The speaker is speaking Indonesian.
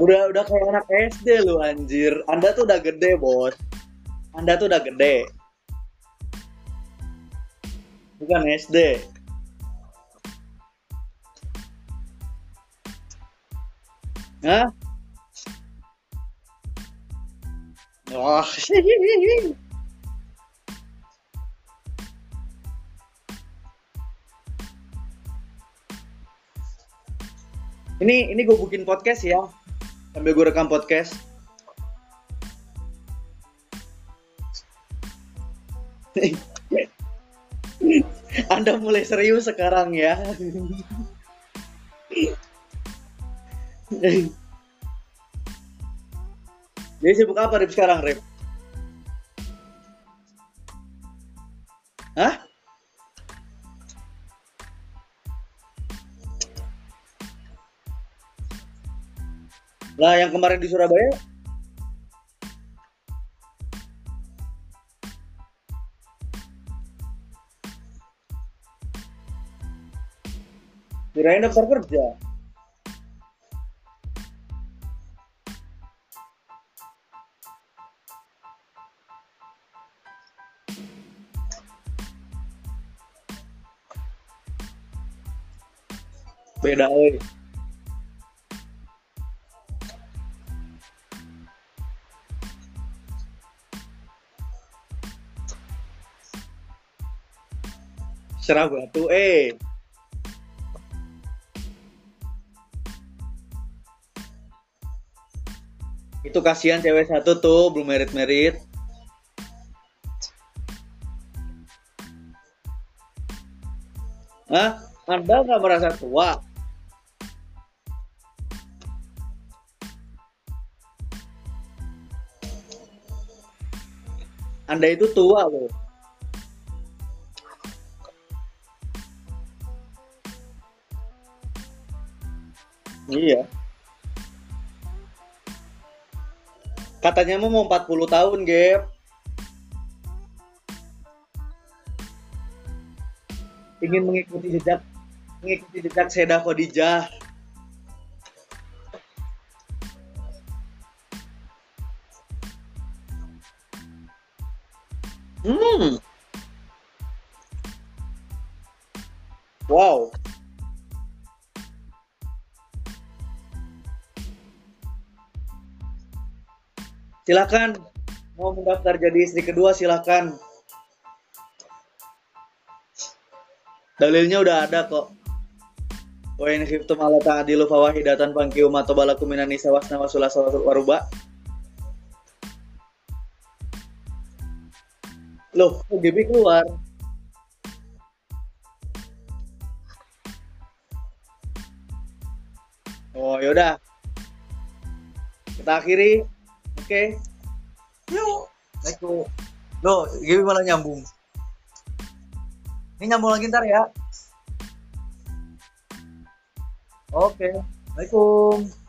Udah udah kayak anak SD lu anjir. Anda tuh udah gede, Bos. Anda tuh udah gede. Bukan SD. Hah? Wah. Ini ini gue bikin podcast ya. Sambil gue rekam podcast. Anda mulai serius sekarang ya. Jadi sibuk apa Rip sekarang Rip? Hah? Lah yang kemarin di Surabaya Kirain daftar kerja. Beda euy. Serah batu eh. Itu kasihan cewek satu tuh belum merit-merit. Hah? Anda nggak merasa tua? Anda itu tua loh. Iya. Katanya mau 40 tahun, Gap. Ingin mengikuti jejak mengikuti jejak Seda Khadijah. Hmm. Wow. Silakan mau mendaftar jadi istri kedua silakan. Dalilnya udah ada kok. Wa in khiftum ala ta'dilu fawahidatan fankihu ma tabalakum minan nisa wasna waruba. Loh, GB keluar? Oh, yaudah. Kita akhiri. Oke. Yuk. Assalamualaikum. Loh, GB malah nyambung. Ini nyambung lagi ntar ya. Oke. Assalamualaikum.